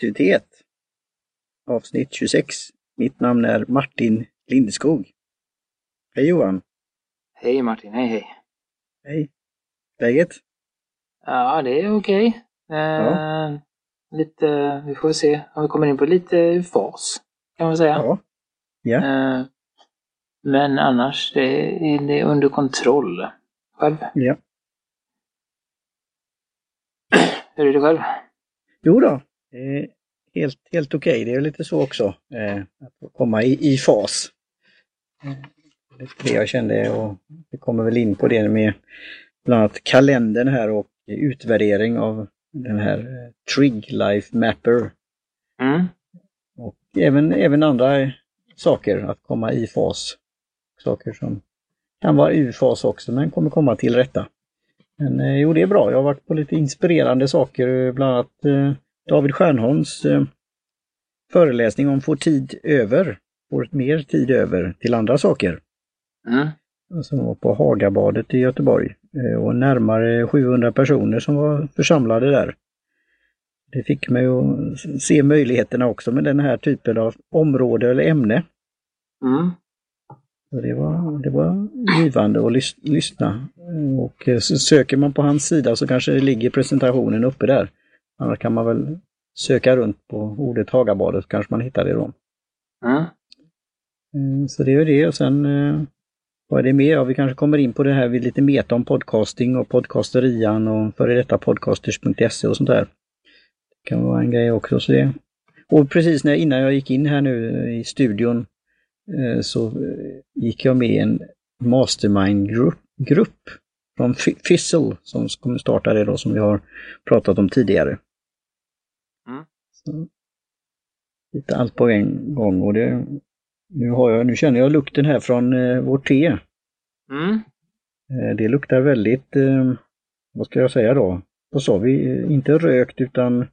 Produktivitet avsnitt 26. Mitt namn är Martin Lindeskog. Hej Johan! Hej Martin, hej hej! Hej! Läget? Ja, det är okej. Eh, Ja. Lite, vi får se om vi kommer in på lite fas, kan man säga. Ja. Ja. Eh, men annars, det är, det är under kontroll. Själv? ja. Hur är det själv? Jo då, är helt, helt okej. Det är lite så också. Eh, att komma i, i fas. Lite det jag kände och vi kommer väl in på det med bland annat kalendern här och utvärdering av den här eh, Trig Life Mapper. Mm. Och även, även andra saker att komma i fas. Saker som kan vara ur fas också men kommer komma till rätta. Men eh, jo, det är bra. Jag har varit på lite inspirerande saker, eh, bland annat eh, David Stjernholms eh, föreläsning om få tid över, får mer tid över till andra saker. Mm. Som var på Hagabadet i Göteborg. Eh, och närmare 700 personer som var församlade där. Det fick mig att se möjligheterna också med den här typen av område eller ämne. Mm. Det, var, det var givande att lys lyssna. Och eh, söker man på hans sida så kanske det ligger presentationen uppe där. Annars kan man väl söka runt på ordet Hagabadet så kanske man hittar det då. Mm. Eh, Så det är det och sen eh, vad är det mer? Ja, vi kanske kommer in på det här vid lite meta om podcasting och podcasterian och före detta podcasters.se och sånt där. Det kan vara en grej också. Så det. Och precis när, innan jag gick in här nu i studion eh, så eh, gick jag med i en mastermind-grupp grupp från Fi- Fizzle som kommer starta det då som vi har pratat om tidigare. Mm. Så, lite allt på en gång och det, nu, har jag, nu känner jag lukten här från eh, vårt te. Mm. Eh, det luktar väldigt, eh, vad ska jag säga då? Vad sa vi? Eh, Inte rökt utan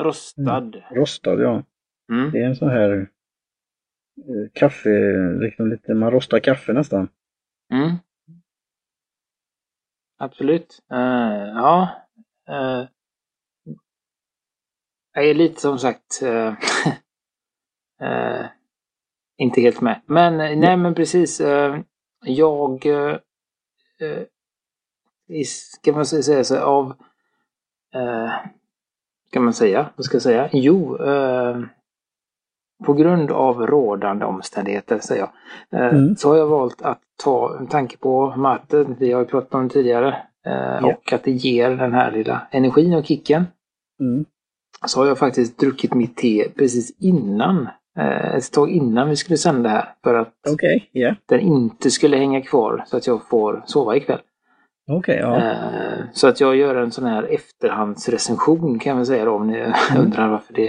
Rostad. rostad, ja. Mm. Det är en sån här eh, kaffe, liksom lite, man rostar kaffe nästan. Mm. Absolut. Eh, ja. Jag är lite som sagt eh, eh, inte helt med. Men eh, nej men precis. eh, jag eh, eh, ska man säga så av kan man säga, vad ska jag säga? Jo, på grund av rådande omständigheter, säger jag, Mm. så har jag valt att ta, med tanke på maten, vi har ju pratat om det tidigare, Ja. och att det ger den här lilla energin och kicken, Mm. Så har jag faktiskt druckit mitt te precis innan, eh, ett tag innan vi skulle sända här, för att Okej, ja. den inte skulle hänga kvar så att jag får sova ikväll. Okej, ja. Eh, Så att jag gör en sån här efterhandsrecension kan man säga då, om ni undrar varför det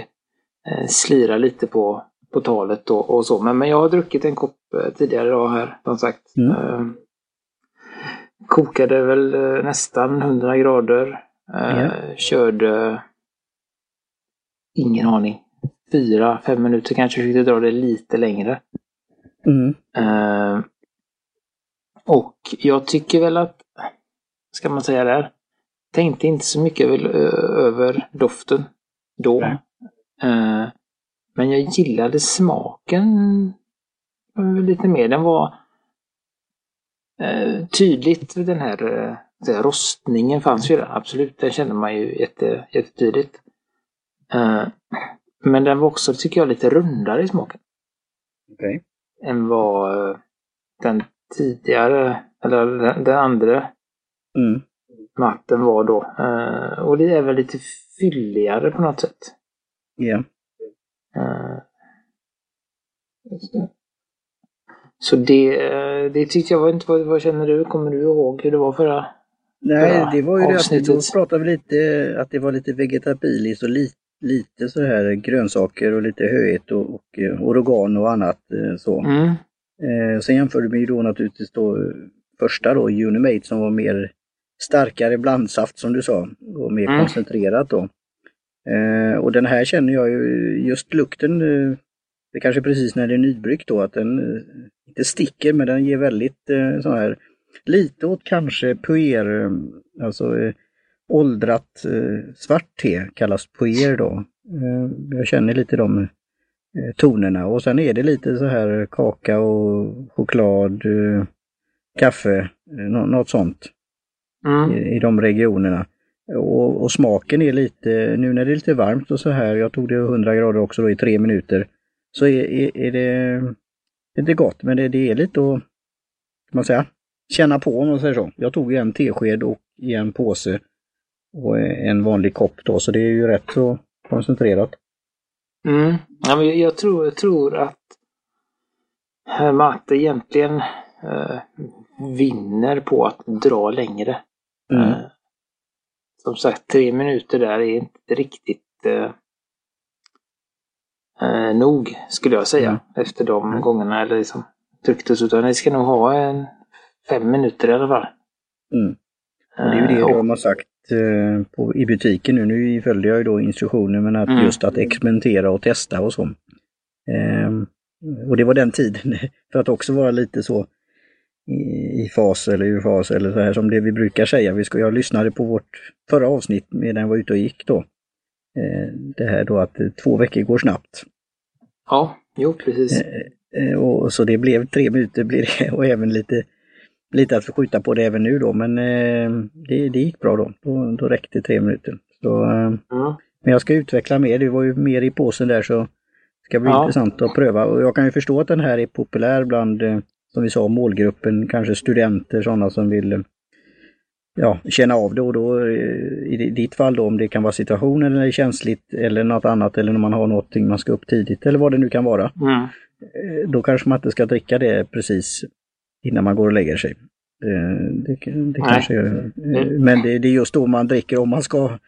eh, slirar lite på, på talet och, och så. Men, men jag har druckit en kopp tidigare idag här, som sagt. Mm. Eh, Kokade väl nästan 100 grader. Ja. Körde, ingen aning, fyra, fem minuter kanske försökte dra det lite längre. Mm. Eh, och jag tycker väl att, ska man säga där, tänkte inte så mycket över, över doften då. Eh, men jag gillade smaken eh, lite mer. Den var eh, tydligt, den här eh, säga, rostningen fanns ju där, absolut. Den kände man ju jätte, jättetydligt. Eh, men den var också, tycker jag, lite rundare i smaken Okej. än vad eh, den tidigare, eller den, den andra Mm. matten var då. Eh, och det är väl lite fylligare på något sätt. Ja. Det. Så det, det tyckte jag var inte, vad, vad känner du? Kommer du ihåg hur det var förra? Nej, det var ju det att vi då avsnittet. pratade vi lite att det var lite vegetabiliskt och li, lite så här grönsaker och lite höet och, och eh, oregano och annat eh, så. Mm, Eh, sen jämförde vi då naturligtvis då eh, första då, Unimate som var mer starkare blandsaft som du sa och mer Mm. koncentrerat då. Eh, och den här känner jag ju just lukten, eh, det kanske är precis när det är nybryggt då, att den inte sticker men den ger väldigt eh, så här lite åt kanske puer, alltså åldrat eh, svart te, kallas poer då. Eh, jag känner lite de eh, tonerna och sen är det lite så här kakao, choklad, eh, kaffe, eh, något sånt Mm. i, i de regionerna. Och, och smaken är lite, nu när det är lite varmt och så här, jag tog det 100 grader också då i tre minuter, så är, är, är det inte gott, men det, det är lite att, man säga, känna på om man säger så. Jag tog en tesked och i en påse och en vanlig kopp då, så det är ju rätt så koncentrerat. Mm. Ja, men jag, tror, jag tror att eh, matte egentligen eh, vinner på att dra längre. Mm. Eh, som sagt, tre minuter där är inte riktigt eh, eh, nog, skulle jag säga, Mm. efter de Mm. gångerna eller liksom trycktes. Utan ni ska nog ha en fem minuter i alla fall. Mm. Och det är ju det Eh, och- de har sagt eh, på, i butiken nu. Nu följde jag ju då instruktioner men att Mm. just att experimentera och testa och så. Ehm, och det var den tiden för att också vara lite så i, fas eller ur fas eller så här som det vi brukar säga. Vi ska, jag lyssnade på vårt förra avsnitt medan jag var ute och gick då. Eh, det här då att eh, två veckor går snabbt. Ja, jo precis. Eh, och så det blev tre minuter blir det och även lite, lite att skjuta på det även nu då men eh, det, det gick bra då. Då, då räckte tre minuter. Så, eh, Mm. men jag ska utveckla mer, det var ju mer i påsen där så det ska bli Ja. intressant att pröva. Och jag kan ju förstå att den här är populär bland, eh, som vi sa, målgruppen, kanske studenter, sådana som vill ja, känna av det och då i ditt fall då om det kan vara situationen eller känsligt eller något annat eller när man har någonting man ska upp tidigt eller vad det nu kan vara. Mm. Då kanske man inte ska dricka det precis innan man går och lägger sig. Eh, Det, det kanske, eh, men det, det är just då man dricker om man ska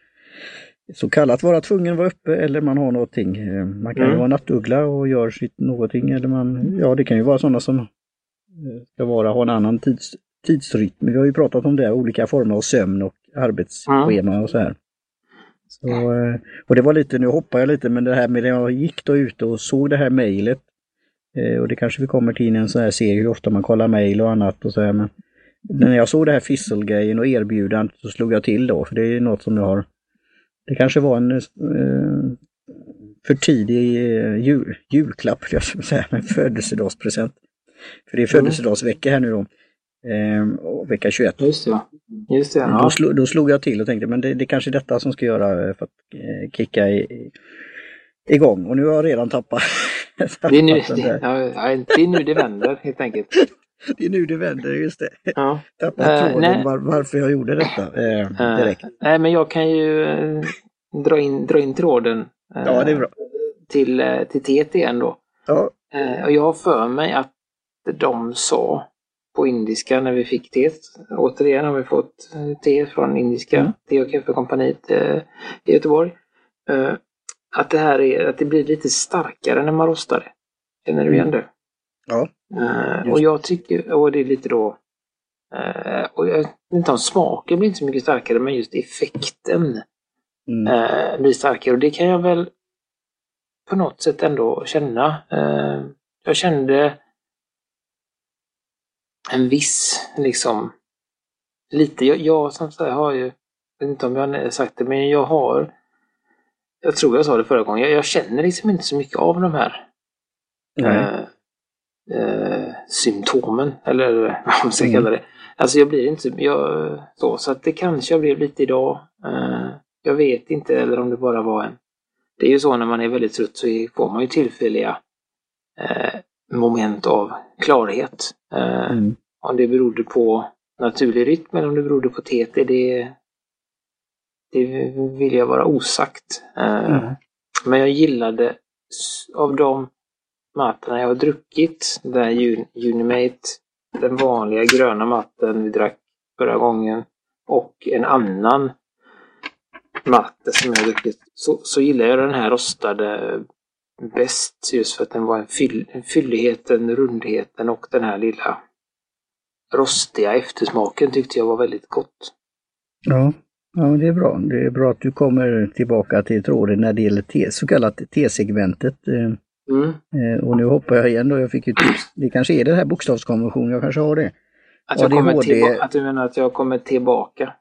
så kallat vara tvungen att vara uppe eller man har någonting. Eh, Man kan ju Mm. vara nattuggla och gör sitt någonting eller man, ja det kan ju vara sådana som ska vara, ha en annan tids, tidsrytm. Vi har ju pratat om det, olika former av sömn och arbetsschema och så här. Så, och det var lite, nu hoppar jag lite, men det här med när jag gick då ute och såg det här mejlet och det kanske vi kommer till i en sån här serie hur ofta man kollar mejl och annat och så här. Men när jag såg det här Fissel-grejen och erbjudandet så slog jag till då, för det är något som jag har det kanske var en eh, för tidig eh, jul, julklapp, jag ska säga, en födelsedagspresent. För det är Mm. födelsedagsvecka här nu då. Eh, och vecka 21. Just det. Just det. Då, Ja. slog, då slog jag till och tänkte men det, det är kanske är detta som ska göra eh, för att eh, kicka i, igång. Och nu har jag redan tappat. Det, är nu, tappat det, ja, det är nu det vänder helt enkelt. det är nu det vänder, just det. Ja. Tappat Eh, tråden var, varför jag gjorde detta eh, Eh, direkt. nej, men jag kan ju eh, dra, in, dra in tråden eh, Ja, det är bra. till, eh, till TT igen då. Ja, och jag har för mig att de sa på indiska när vi fick te. Återigen har vi fått te från indiska Mm. te och kaffekompaniet i Göteborg. Att det här är, att det blir lite starkare när man rostar det. Känner du igen det? ja. Just. och jag tycker, och det är lite då, eh, och jag vet inte om smaken blir inte så mycket starkare, men just effekten Mm. eh, blir starkare. Och det kan jag väl på något sätt ändå känna. Jag kände en viss, liksom, lite, jag, jag som här har ju, jag vet inte om jag har sagt det, men jag har, jag tror jag sa det förra gången, jag, jag känner liksom inte så mycket av de här eh, eh, symptomen, eller vad man ska Mm. kalla det. Alltså jag blir inte jag, så, så att det kanske jag blev lite idag. Eh, jag vet inte, eller om det bara var en... Det är ju så när man är väldigt trött så får man ju tillfälliga eh, moment av klarhet. Eh, Mm. Om det berodde på naturlig rytm eller om det berodde på TT, det, det vill jag vara osagt. Eh, Mm. men jag gillade av de mattorna jag har druckit, den här Unimate, den vanliga gröna matten vi drack förra gången och en annan matte som jag har druckit, så, så gillar jag den här rostade bäst just för att den var en fyll, fylligheten, rundheten och den här lilla rostiga eftersmaken tyckte jag var väldigt gott. Ja. Ja, men det är bra. Det är bra att du kommer tillbaka till tråden när det gäller T, så kallat T-segmentet. Eh, Mm. eh, och nu hoppar jag igen då. Jag fick ju tips. Det kanske är det här bokstavskonventionen, jag kanske har det. Att, jag kommer ADHD tillba- att du menar att jag kommer tillbaka?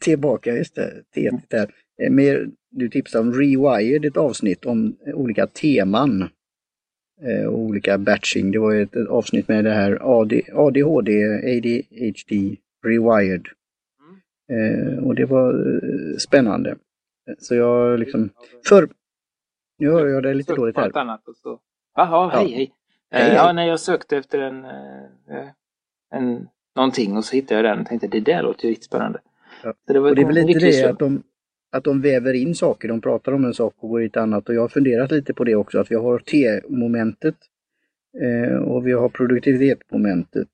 tillbaka, just det. Tetigt där. Eh, Mer, du tipsade om Rewired, ett avsnitt om olika teman. Och olika batching. Det var ett, ett avsnitt med det här AD, ADHD, ADHD, Rewired. Eh, och det var eh, spännande. Så jag liksom... För... Nu hör jag det lite dåligt här. Annat och så. Jaha, hej hej. Hej, Eh, hej. Ja, när jag sökte efter en, eh, en någonting och så hittade jag den och tänkte det där låter ju riktigt spännande. Ja. Så det, var Och det är väl lite det slump. att de, att de väver in saker. De pratar om en sak och går i ett annat. Och jag har funderat lite på det också. Att vi har T-momentet eh, och vi har produktivitetsmomentet.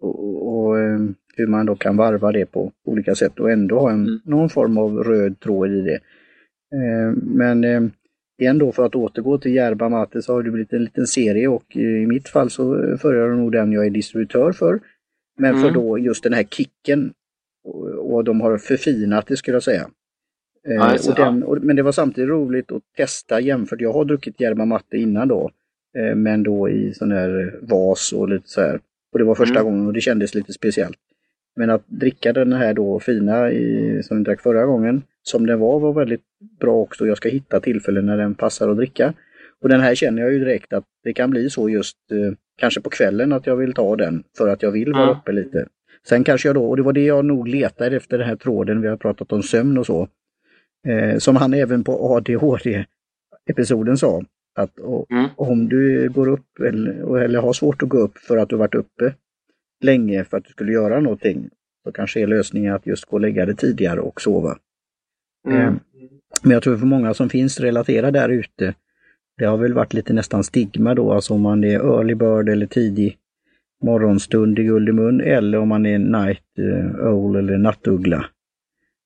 Och, och, och eh, hur man då kan varva det på olika sätt och ändå ha en, Mm. någon form av röd tråd i det. Eh, men eh, igen då för att återgå till Järba Matte så har det blivit en liten serie och eh, i mitt fall så föredrar nog den jag är distributör för. Men för Mm. då just den här kicken och, de har förfinat det skulle jag säga. Ja, och den, och, men det var samtidigt roligt att testa jämfört. Jag har druckit Järba Matte innan då. Men då i sån här vas och lite så här. Och det var första Mm. gången och det kändes lite speciellt. Men att dricka den här då fina i, som vi drack förra gången, som den var, var väldigt bra också. Jag ska hitta tillfällen när den passar att dricka. Och den här känner jag ju direkt att det kan bli så just eh, kanske på kvällen att jag vill ta den för att jag vill vara Mm. uppe lite. Sen kanske jag då, och det var det jag nog letade efter den här tråden, vi har pratat om sömn och så. Eh, som han även på ADHD-episoden sa, att och, Mm. om du går upp eller, eller har svårt att gå upp för att du varit uppe länge för att du skulle göra någonting, så kanske är lösningen att just gå och lägga dig tidigare och sova. Mm. Eh, Men jag tror för många som finns relaterade där ute, det har väl varit lite nästan stigma då, alltså om man är early bird eller tidig morgonstund i guld i mun eller om man är night eh, owl eller nattuggla.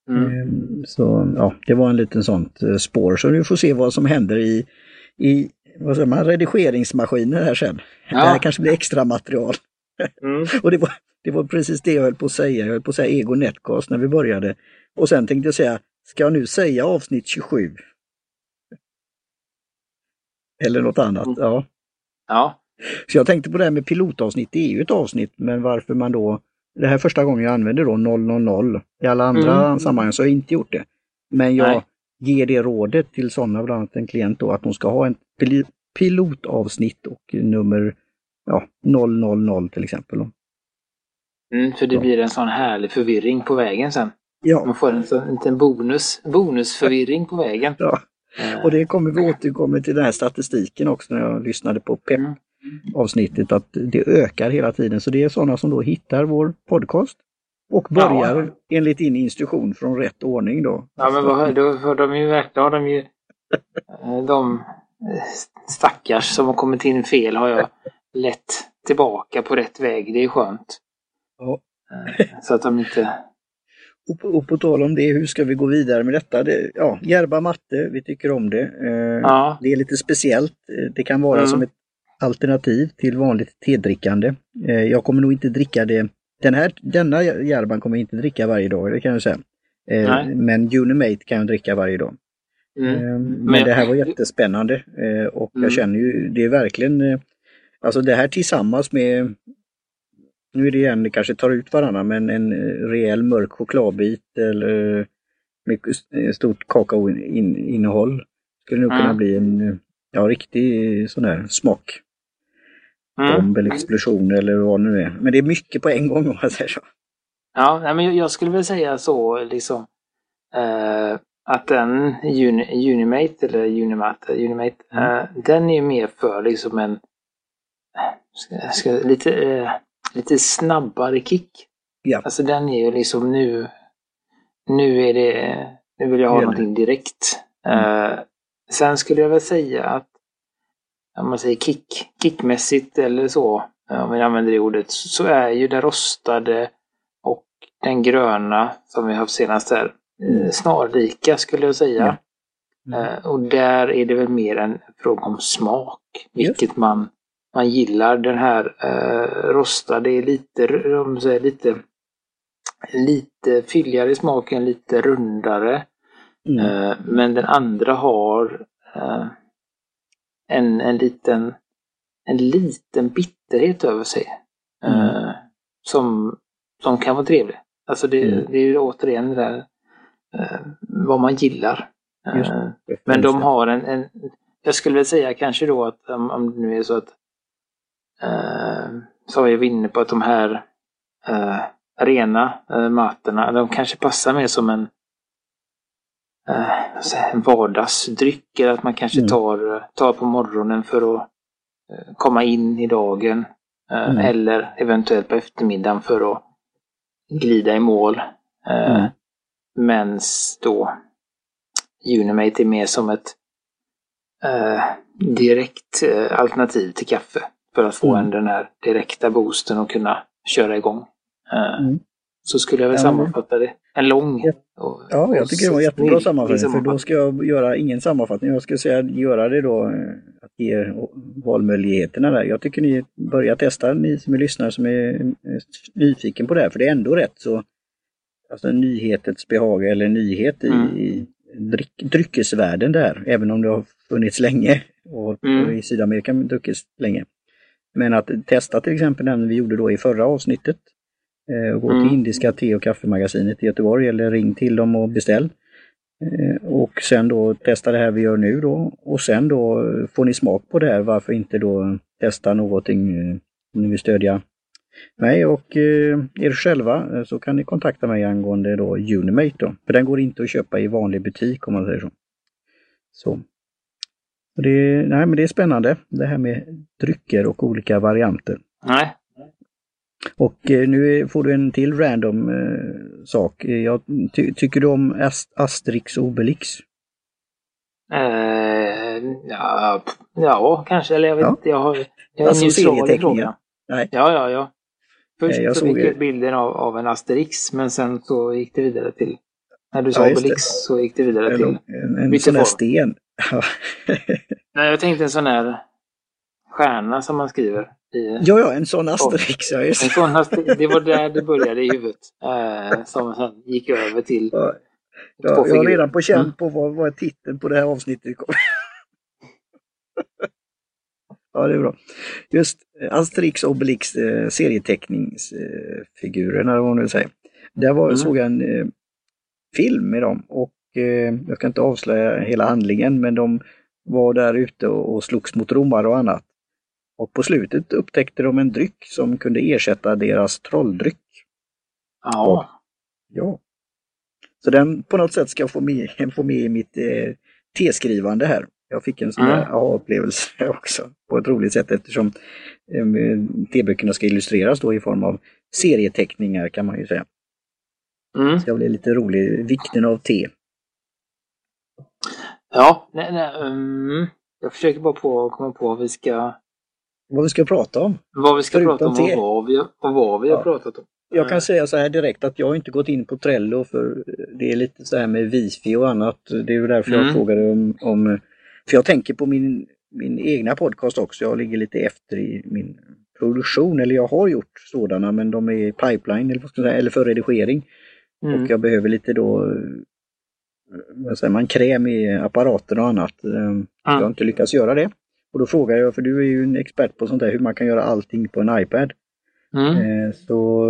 Mm. Eh, Så ja, det var en liten sånt eh, spår. Så vi får se vad som händer i, i vad säger man, redigeringsmaskinen här sen. Ja. Det här kanske blir extra material. Mm. Och det var, det var precis det jag höll på att säga. Jag höll på att säga Ego Netcast när vi började. Och sen tänkte jag säga, ska jag nu säga avsnitt 27? Eller något annat. Mm. Ja. Ja. Så jag tänkte på det här med pilotavsnitt. Det är ju ett avsnitt, men varför man då... Det här är första gången jag använder då 000. I alla andra Mm. sammanhang så har jag inte gjort det. Men jag Nej. ger det rådet till sådana, bland annat en klient då, att de ska ha en pil- pilotavsnitt och nummer ja, 000 till exempel. Mm, för det Ja. blir en sån härlig förvirring på vägen sen. Ja, Man får en sån en liten bonus, bonusförvirring på vägen. ja. Eh, Och det kommer vi återkomma till den här statistiken också när jag lyssnade på PEP Mm. avsnittet att det ökar hela tiden. Så det är sådana som då hittar vår podcast och börjar enligt din instruktion från rätt ordning då. Ja men vad, då har de ju verkligen, har de ju eh, de eh, stackars som har kommit in fel har jag lett tillbaka på rätt väg. Det är skönt. Ja. Eh, Så att de inte... Och på, och på tal om det, hur ska vi gå vidare med detta? Det, ja, Järba matte, vi tycker om det. Eh, Ja. Det är lite speciellt. Eh, Det kan vara Mm. som ett alternativ till vanligt tedrickande. Jag kommer nog inte dricka det. Den här, denna Järban kommer jag inte dricka varje dag, det kan jag säga. Nej. men Unimate kan jag dricka varje dag. Mm. Men, det här var jättespännande och Mm. jag känner ju, det är verkligen, alltså det här tillsammans med, nu är det igen, det kanske tar ut varandra, men en eh, rejäl mörk chokladbit eller med eh, stort kakaoinnehåll skulle nog kunna Mm. bli en eh, ja, riktig sån här smak. Mm. Bomb eller explosion eller vad det nu är. Men det är mycket på en gång om man säger så. Ja, men jag- skulle väl säga så liksom eh, att den Uni, Unimate eller Unimat, Unimate, eh, den är ju mer för liksom en ska, ska, lite, eh, lite snabbare kick. Ja. Alltså den är ju liksom nu, nu är det, nu vill jag ha Gäller. någonting direkt. Eh, sen skulle jag väl säga att om man säger kick, kickmässigt eller så, eh, om vi använder det ordet, så är ju den rostade och den gröna som vi har haft senast här eh, snarlika skulle jag säga. Mm. Eh, Och där är det väl mer en fråga om smak, vilket man, man gillar. Den här eh, rostade är lite, om man säger, lite, lite fylligare i smaken, lite rundare. Mm. Eh, Men den andra har eh, en, en liten en liten bitterhet över sig. Mm. eh, Som, som kan vara trevlig. Alltså det, Mm. det är återigen det där eh, vad man gillar. Just Eh, men de har en, en, jag skulle väl säga kanske då att om, om det nu är så att, eh, så var jag inne på att de här eh, rena eh, mattorna, de kanske passar mer som en, eh, en vardagsdryck. Eller att man kanske Mm. tar, tar på morgonen för att eh, komma in i dagen. Eh, Mm. Eller eventuellt på eftermiddagen för att glida i mål. Eh, Mm. Mens då Unimate är mer som ett eh, direkt eh, alternativ till kaffe. För att få Mm. en, den här direkta boosten och kunna köra igång. Eh, Mm. Så skulle jag väl Ja, sammanfatta det. En lång. Ja. och- Ja, jag tycker det var en jättebra sammanfattning. För då ska jag göra ingen sammanfattning. Jag ska säga göra det då, eh, att ge valmöjligheterna där. Jag tycker ni börjar testa, ni som är lyssnare som är eh, nyfiken på det här. För det är ändå rätt så, alltså nyhetens behag eller nyhet i, Mm. i dryck, dryckesvärlden där. Även om det har funnits länge och, Mm. i Sydamerika druckits länge. Men att testa till exempel den vi gjorde då i förra avsnittet. Eh, och gå Mm. till Indiska te och kaffemagasinet i Göteborg eller ring till dem och beställ. Eh, och sen då testa det här vi gör nu då. Och sen då eh, får ni smak på det här. Varför inte då testa någonting eh, om ni vill stödja mig och eh, er själva så kan ni kontakta mig angående då Unimate då. För den går inte att köpa i vanlig butik om man säger så. Så. Och det, nej, men det är spännande det här med drycker och olika varianter. Nej. Och eh, nu får du en till random eh, sak. Jag, ty, tycker du om Ast Asterix och Obelix? Eh, ja, ja, kanske. Eller jag vet Ja. inte. Jag har jag är Alltså neutral i frågan. Nej. Ja, ja, ja. Först jag så jag bilden av, av en Asterix, men sen så gick det vidare till... När du sa Ja. Obelix så gick det vidare till... en, en Vilken sån där sten. Nej, jag tänkte en sån här stjärna som man skriver. I, ja, ja, en sån Asterix. Ja, en sån Asterix, det var där det började i huvudet. Eh, som sen gick över till Ja, Ja, jag har redan på känn Mm. på vad, vad titeln på det här avsnittet kommer. ja, det är bra. Just eh, Asterix och Obelix eh, serieteckningsfigurer, eller vad man nu säger. Där var, Mm. såg jag en eh, film med dem och eh, jag ska inte avslöja hela handlingen, men de var där ute och, och slogs mot romare och annat. Och på slutet upptäckte de en dryck som kunde ersätta deras trolldryck. Ja. Ja. Så den på något sätt ska jag få med, få med i mitt eh, teskrivande här. Jag fick en sån där Mm. aha-upplevelse också på ett roligt sätt eftersom eh, teböckerna ska illustreras då i form av serieteckningar kan man ju säga. Mm. Så jag blev lite rolig. Vikten av te. Ja, nej, nej, mm. jag försöker bara på, komma på vad vi ska, Vad vi ska prata om. vad vi ska Förutom prata om och vad vi, och vad vi har Ja. pratat om. Jag kan säga så här direkt att jag har inte gått in på Trello för det är lite så här med wifi och annat. Det är ju därför jag Mm. frågade om, om... För jag tänker på min, min egna podcast också. Jag ligger lite efter i min produktion. Eller jag har gjort sådana men de är i pipeline eller, vad ska jag säga, eller för redigering. Mm. Och jag behöver lite då vad säger man, kräm i apparaten och annat. Eh, Jag har inte lyckats göra det. Och då frågar jag, för du är ju en expert på sånt där, hur man kan göra allting på en iPad. Mm. Eh, Så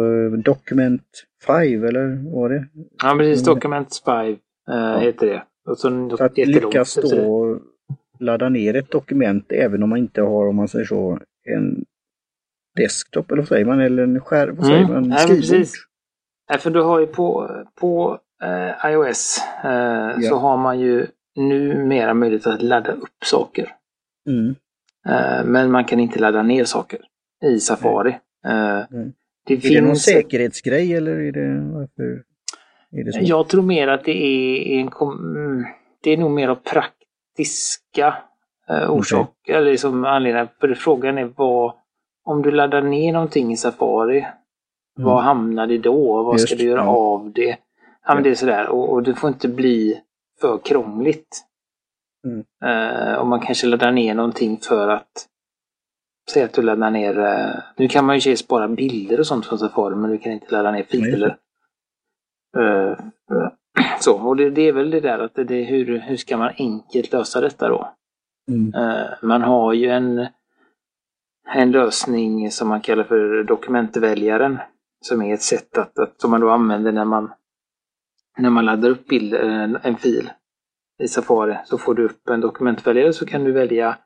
Document 5 eller vad var det? Ja, precis. Mm. Document 5 eh, heter det. Och så något Att lyckas då ladda ner ett dokument även om man inte har, om man säger så, en desktop eller vad säger man, eller en skärm, vad säger Mm. man, Ja, skrivbord. precis. Ja, för du har ju på, på eh, iOS eh, så har man ju numera möjlighet att ladda upp saker. Mm. Eh, men man kan inte ladda ner saker i Safari. Eh, Mm. det Är det någon finns säkerhetsgrej eller är det varför? Är det så? Jag tror mer att det är en kom- mm, det är nog mer av praktiska eh, orsaker. Eller liksom anledningar. För frågan är vad, om du laddar ner någonting i Safari, vad hamnar det då? Vad ska Just, du göra ja. av det? Ja, men det är sådär. Och, och det får inte bli för krångligt. Mm. Eh, om man kanske laddar ner någonting för att Säg att du laddar ner, eh, nu kan man ju och spara bilder och sånt från Safari men du kan inte ladda ner filer. Eh, så, och det, det är väl det där att det, det, hur, hur ska man enkelt lösa detta då? Mm. Man har ju en, en lösning som man kallar för dokumentväljaren som är ett sätt att, att som man då använder när man när man laddar upp bild, en, en fil i Safari så får du upp en dokumentväljare så kan du välja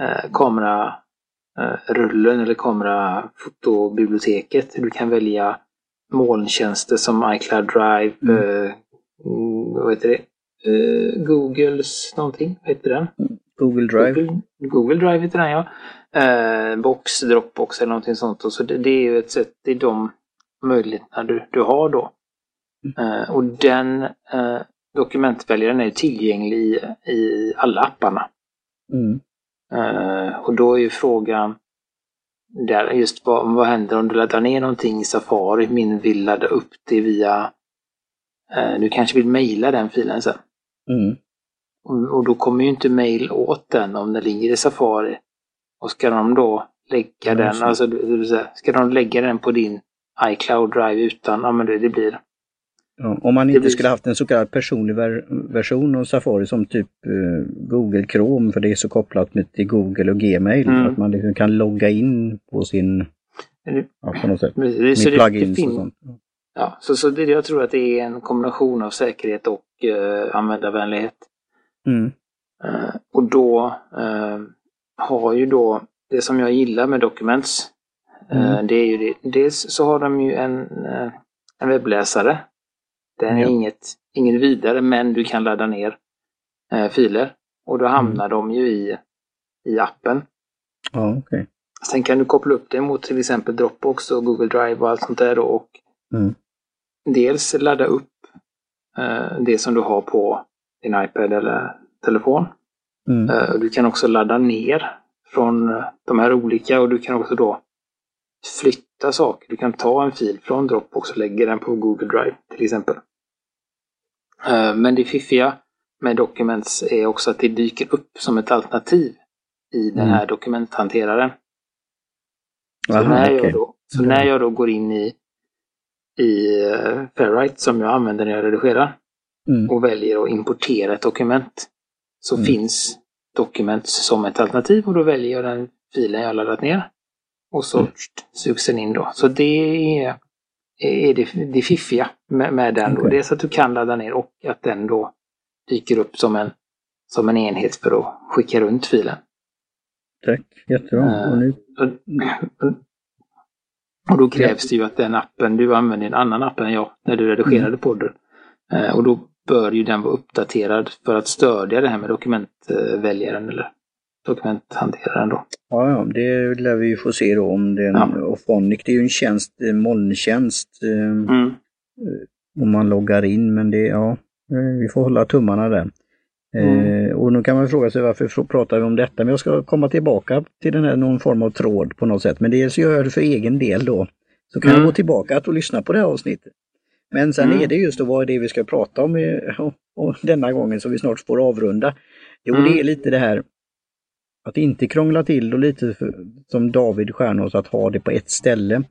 eh, kamerarullen eh, eller kamerafotobiblioteket. Du kan välja molntjänster som iCloud Drive, mm. eh, mm, vad heter det? Eh, Googles någonting, vad heter den? Google Drive. Google, Google Drive heter den ja. Eh, Box, Dropbox eller någonting sånt. Och så det, det, är ju ett sätt, det är de möjligheterna du, du har då. Eh, och den eh, dokumentväljaren är tillgänglig i, i alla apparna. Mm. Uh, och då är ju frågan där just vad, vad händer om du laddar ner någonting i Safari? Min vill ladda upp det via... Uh, du kanske vill mejla den filen sen. Mm. Och, och, då kommer ju inte mejl åt den om den ligger i Safari. Och ska de då lägga mm. den, alltså ska de lägga den på din iCloud Drive utan, ja men det, det blir om man inte skulle haft en så kallad personlig ver version av Safari som typ uh, Google Chrome för det är så kopplat med till Google och Gmail. Mm. Att man liksom kan logga in på sin... Ja, på något sätt. Precis, med plugins och sånt. Ja, så, så det, jag tror att det är en kombination av säkerhet och uh, användarvänlighet. Mm. Uh, och då uh, har ju då det som jag gillar med Documents. Mm. Det är ju det. Dels så har de ju en, en webbläsare den är ja. inget, inget vidare, men du kan ladda ner eh, filer. Och då hamnar mm. de ju i, i appen. Ja, okay. Sen kan du koppla upp det mot till exempel Dropbox och Google Drive och allt sånt där. Och mm. Dels ladda upp eh, det som du har på din iPad eller telefon. Mm. Eh, du kan också ladda ner från de här olika och du kan också då flytta saker. Du kan ta en fil från Dropbox och lägga den på Google Drive till exempel. Eh, men det fiffiga med Documents är också att det dyker upp som ett alternativ i den här mm. dokumenthanteraren. Så, Aha, när, jag då, så mm. när jag då går in i, i uh, Fairwrite som jag använder när jag redigerar mm. och väljer att importera ett dokument så mm. finns Documents som ett alternativ och då väljer jag den filen jag laddat ner. Och så mm. sugs den in då. Så det är är det, det fiffiga med, med den. Okay. Dels att du kan ladda ner och att den då dyker upp som en, som en enhet för att skicka runt filen. Tack, jättebra. Uh, och, nu... och då krävs det ju att den appen, du använder en annan app än jag när du redigerade mm. podden. Uh, och då bör ju den vara uppdaterad för att stödja det här med dokumentväljaren eller dokumenthanteraren då. Ja, ja, det lär vi få se då om den, ja. och Phonic det är ju en tjänst, en molntjänst. Eh, mm. Om man loggar in, men det, ja, eh, vi får hålla tummarna där. Mm. Eh, och nu kan man fråga sig varför pratar vi om detta, men jag ska komma tillbaka till den här någon form av tråd på något sätt. Men dels gör jag det för egen del då. Så kan mm. jag gå tillbaka och lyssna på det här avsnittet. Men sen mm. är det just då vad är det vi ska prata om och, och denna gången som vi snart får avrunda. Jo, det mm. är lite det här att inte krångla till och lite för, som David Stjärnås att ha det på ett ställe.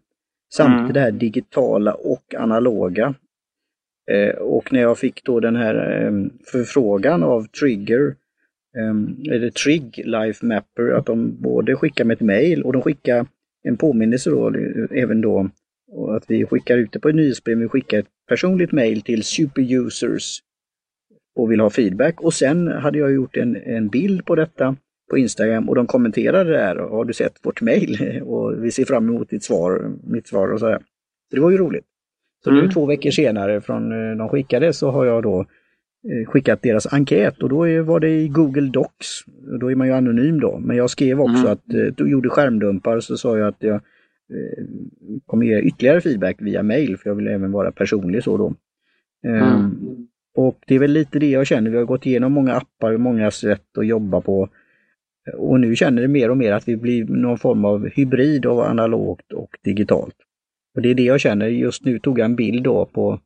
Samt mm. det här digitala och analoga. Eh, och när jag fick då den här eh, förfrågan av Trigger, eh, eller Trig Life Mapper, att de både skickar med ett mail och de skickar en påminnelse då, även då, att vi skickar ut det på ett nyhetsbrev, vi skickar ett personligt mail till superusers och vill ha feedback. Och sen hade jag gjort en, en bild på detta på Instagram och de kommenterade det här. Har du sett vårt mail? Och vi ser fram emot ditt svar, mitt svar och sådär. Så det var ju roligt. Så mm. nu två veckor senare från eh, de skickade så har jag då eh, skickat deras enkät och då var det i Google Docs. Då är man ju anonym då. Men jag skrev också mm. att, eh, du gjorde skärmdumpar så sa jag att jag kommer ge ytterligare feedback via mail för jag vill även vara personlig så då. Mm. Um, och det är väl lite det jag känner. Vi har gått igenom många appar, många sätt att jobba på. Och nu känner det mer och mer att vi blir någon form av hybrid av analogt och digitalt. Och det är det jag känner. Just nu tog jag en bild då på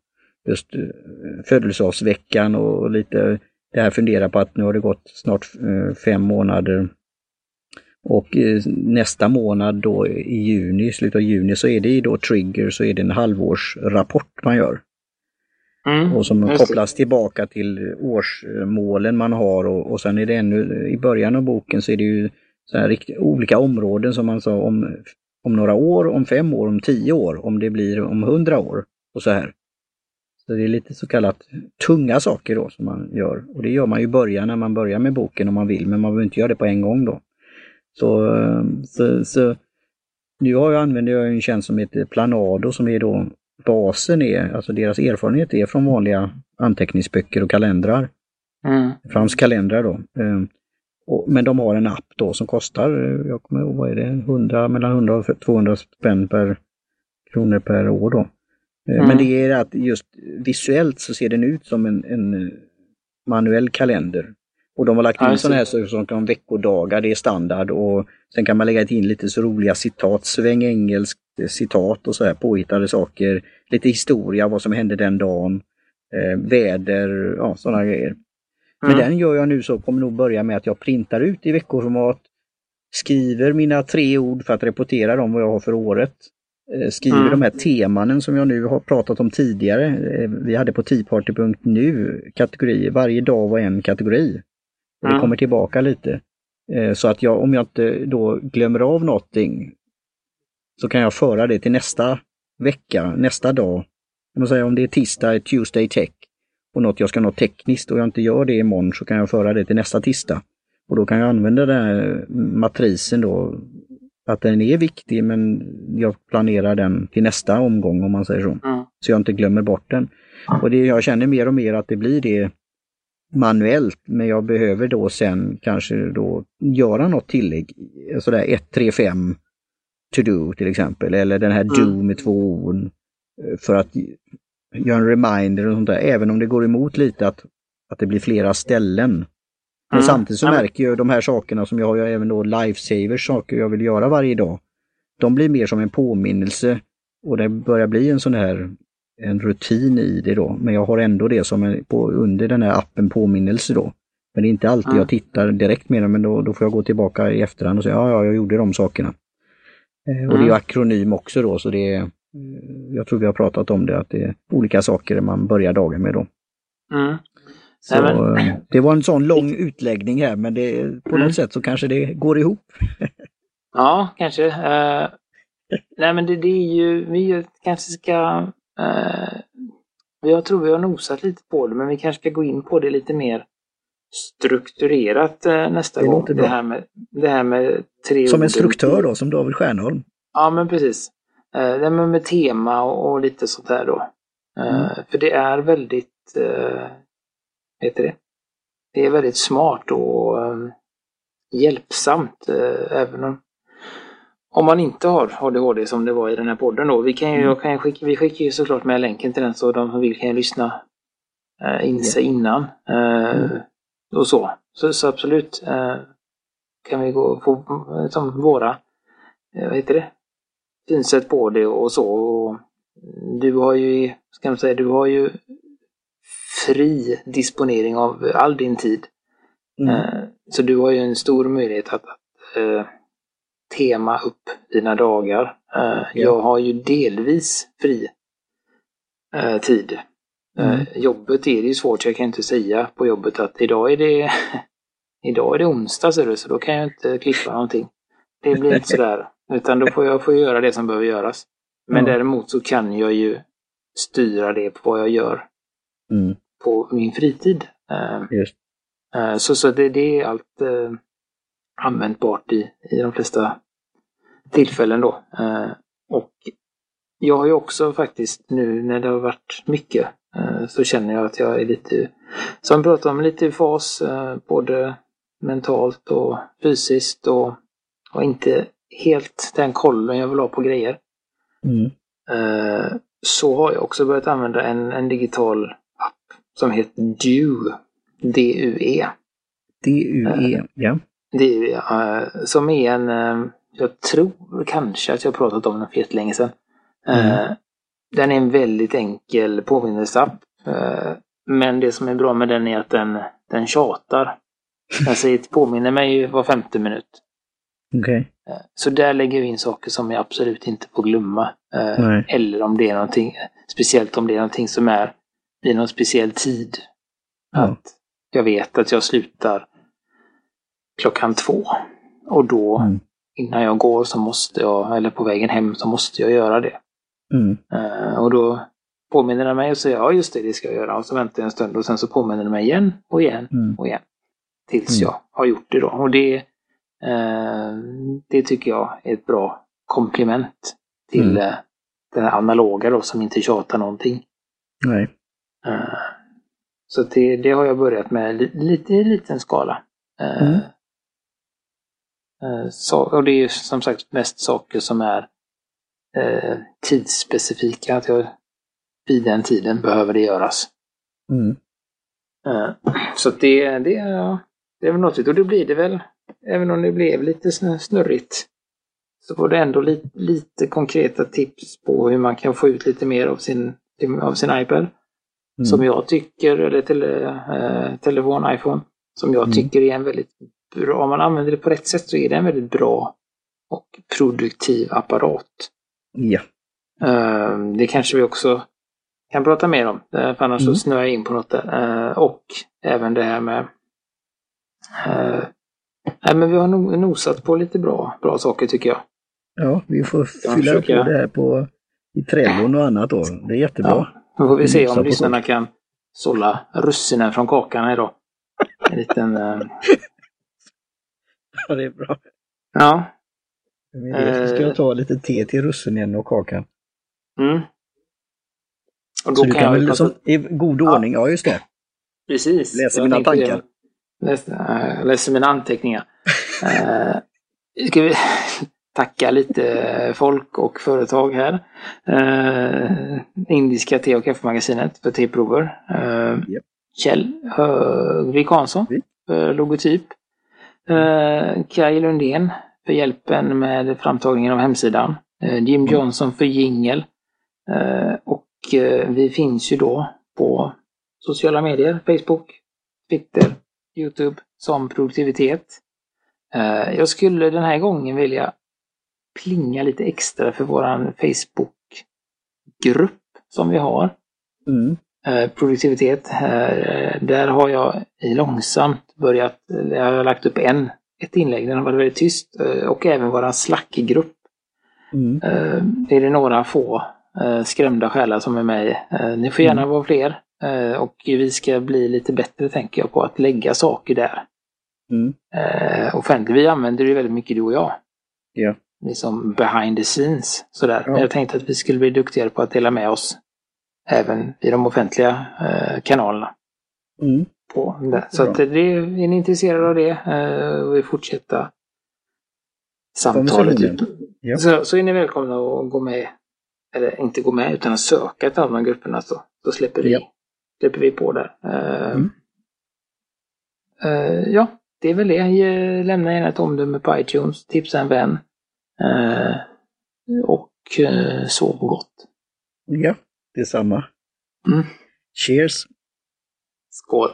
just eh, födelsedagsveckan och lite det här fundera på att nu har det gått snart eh, fem månader. Och eh, nästa månad då i juni, slutet av juni, så är det då trigger, så är det en halvårsrapport man gör. Mm, och som kopplas tillbaka till årsmålen man har och, och sen är det ännu, i början av boken så är det ju så här rikt, olika områden som man sa om om några år, om fem år, om tio år, om det blir om hundra år och så här. Så det är lite så kallat tunga saker då som man gör. Och det gör man ju i början när man börjar med boken om man vill, men man behöver inte göra det på en gång då. Så, så, så nu har jag, använder jag en tjänst som heter Planado som är då basen är, alltså deras erfarenhet är från vanliga anteckningsböcker och kalendrar. Mm. Frams kalendrar då. Ehm, men de har en app då som kostar, jag kommer ihåg, vad är det, 100, mellan 100 och 200 spänn per kronor per år då. Ehm, mm. Men det är att just visuellt så ser den ut som en, en manuell kalender. Och de har lagt in ja, sådana här saker som kan veckodagar, det är standard och sen kan man lägga in lite så roliga citat, svängengelskt citat och så här påhittade saker. Lite historia, vad som hände den dagen, eh, väder, ja sådana grejer. Men mm. den gör jag nu så kommer nog börja med att jag printar ut i veckoformat, skriver mina tre ord för att rapportera dem vad jag har för året. Eh, skriver mm. de här temanen som jag nu har pratat om tidigare. Eh, vi hade på teaparty.nu kategorier, varje dag var en kategori. Det mm. kommer tillbaka lite. Eh, så att jag, om jag inte då glömmer av någonting så kan jag föra det till nästa vecka, nästa dag. Om, säger, om det är tisdag, Tuesday Tech och något jag ska nå tekniskt och jag inte gör det imorgon så kan jag föra det till nästa tisdag. Och då kan jag använda den här matrisen då, att den är viktig men jag planerar den till nästa omgång om man säger så. Mm. Så jag inte glömmer bort den. Och det, jag känner mer och mer att det blir det manuellt, men jag behöver då sen kanske då göra något tillägg. Sådär 1, 3, 5 to do till exempel, eller den här mm. do med två ord. Eh, för att göra en reminder och sånt där, även om det går emot lite att, att det blir flera ställen. Men mm. samtidigt så märker jag de här sakerna som jag har, även då lifesavers, saker jag vill göra varje dag. De blir mer som en påminnelse och det börjar bli en sån här en rutin i det då. Men jag har ändå det som en, på, under den här appen påminnelse då. Men det är inte alltid mm. jag tittar direkt med den, men då, då får jag gå tillbaka i efterhand och säga ja, ja, jag gjorde de sakerna. Eh, och det är mm. akronym också då, så det är, eh, jag tror vi har pratat om det, att det är olika saker man börjar dagen med då. Mm. Så, Nej. Eh, det var en sån lång utläggning här, men det, på mm. något sätt så kanske det går ihop. ja, kanske. Uh, nej, men det, det, är ju, vi kanske ska... Uh, jag tror vi har nosat lite på det, men vi kanske ska gå in på det lite mer strukturerat uh, nästa det gång. Det här, med, det här med tre Som en struktör då, som David Stjärnholm? Ja, men precis. Uh, det med, med tema och, och, lite sånt där då. Mm. För det är väldigt heter det. Det är väldigt smart och hjälpsamt även om, om man inte har ADHD som det var i den här podden då. Vi, kan ju, mm. kan skicka, vi skickar ju såklart med länken till den så de som vill kan lyssna uh, in sig innan. Uh, mm. Och så. Så, så absolut kan vi gå på som våra, vad heter det, synsätt på det och så. Och du har ju, ska man säga, du har ju fri disponering av all din tid. Mm. Eh, så du har ju en stor möjlighet att, uh, tema upp dina dagar. Uh, ja. Jag har ju delvis fri uh, tid. Mm. Jobbet är det ju svårt, jag kan inte säga på jobbet att idag är det idag är det onsdag så då kan jag inte klippa någonting. Det blir inte sådär. Utan då får jag få göra det som behöver göras. Men mm. däremot så kan jag ju styra det på vad jag gör. Mm på min fritid. Eh, Just. Eh, så, så det, det är allt eh, användbart i, i de flesta tillfällen då. Och jag har ju också faktiskt nu när det har varit mycket så känner jag att jag är lite, som vi pratade om, lite i fas både mentalt och fysiskt och, och inte helt den kollen jag vill ha på grejer. Mm. Så har jag också börjat använda en, en digital som heter DUE. D-U-E. D-U-E, ja. DUE, som är en, jag tror kanske att jag pratat om den för jättelänge sedan. Mm. Den är en väldigt enkel påminnelseapp. men det som är bra med den är att den, den tjatar. Den säger, påminner mig var femte minut. Okay. Så där lägger jag in saker som jag absolut inte får glömma. Eller om det är någonting, speciellt om det är någonting som är vid någon speciell tid. Mm. Att jag vet att jag slutar klockan två. Och då mm. Innan jag går så måste jag, eller på vägen hem så måste jag göra det. Mm. Eh, och då påminner den mig och säger ja just det, det ska jag göra. Och så väntar jag en stund och sen så påminner den mig igen och igen Mm. och igen. Tills Mm. jag har gjort det då. Och det, eh, det tycker jag är ett bra komplement till Mm. eh, den här analoga då som inte tjatar någonting. Nej. Så det, det har jag börjat med li, lite i liten skala. Eh, så, och det är ju som sagt mest saker som är eh, tidsspecifika. Att jag vid den tiden behöver det göras. Mm. Eh, Så det, det, ja, det är väl något. Och det blir det väl, även om det blev lite snurrigt, så får det ändå lite, lite konkreta tips på hur man kan få ut lite mer av sin, av sin iPad. Mm. Som jag tycker, eller tele, eh, telefon, iPhone, som jag Mm. tycker är en väldigt bra, om man använder det på rätt sätt så är det en väldigt bra och produktiv apparat. Ja. Eh, Det kanske vi också kan prata mer om, eh, för annars Mm. så snöar jag in på något där. Eh, Och även det här med... eh, Nej, men vi har nosat på lite bra, bra saker tycker jag. ja, vi får fylla försöker- på det här på i Trellon och annat då. Det är jättebra. Ja, då får vi se om lyssnarna kan sålla russinen från kakan idag. En liten... eh, Ja, det är bra. Ja. Med det så ska Eh. jag ta lite te till russinen och kakan. Mm. Och Så då du kan, kan jag väl väl som, i god Ja. ordning, ja just det. Precis. Läser mina tankar. Läs, äh, läser mina anteckningar. uh, ska vi tacka lite folk och företag här. Eh, Indiska te och kaffemagasinet för teprover. Uh, Japp. Kjell Högvik Hansson för logotyp. Uh, Kaj Lundén för hjälpen med framtagningen av hemsidan. Eh, Jim Mm. Johnson för jingel. Eh, och eh, vi finns ju då på sociala medier, Facebook, Twitter, Youtube som produktivitet. Eh, jag skulle den här gången vilja plinga lite extra för våran Facebook-grupp som vi har. Mm. Eh, produktivitet. Eh, där har jag långsamt börjat, eller jag har lagt upp en, ett inlägg, den har varit väldigt tyst. Eh, och även våran Slack-grupp. Mm. Eh, är det några få eh, skrämda själar som är med. Eh, ni får gärna Mm. vara fler. Eh, och vi ska bli lite bättre tänker jag på att lägga saker där. Mm. Eh, offentligt. Vi använder det väldigt mycket du och jag. Ja. Liksom behind the scenes. Sådär. Ja. Men jag tänkte att vi skulle bli duktigare på att dela med oss. Även i de offentliga eh, kanalerna. Mm. På det. Så att det, är ni intresserade av det eh, och vill fortsätta samtalet. Typ. Ja. Så, så är ni välkomna att gå med. Eller inte gå med utan att söka ett av de grupperna så, så släpper, vi, Ja. släpper vi på där. Eh, Mm. eh, ja, det är väl det. Lämna gärna ett omdöme på iTunes. Tipsa en vän. Eh, och eh, sov gott. Ja, Detsamma. Mm. Cheers! Skål!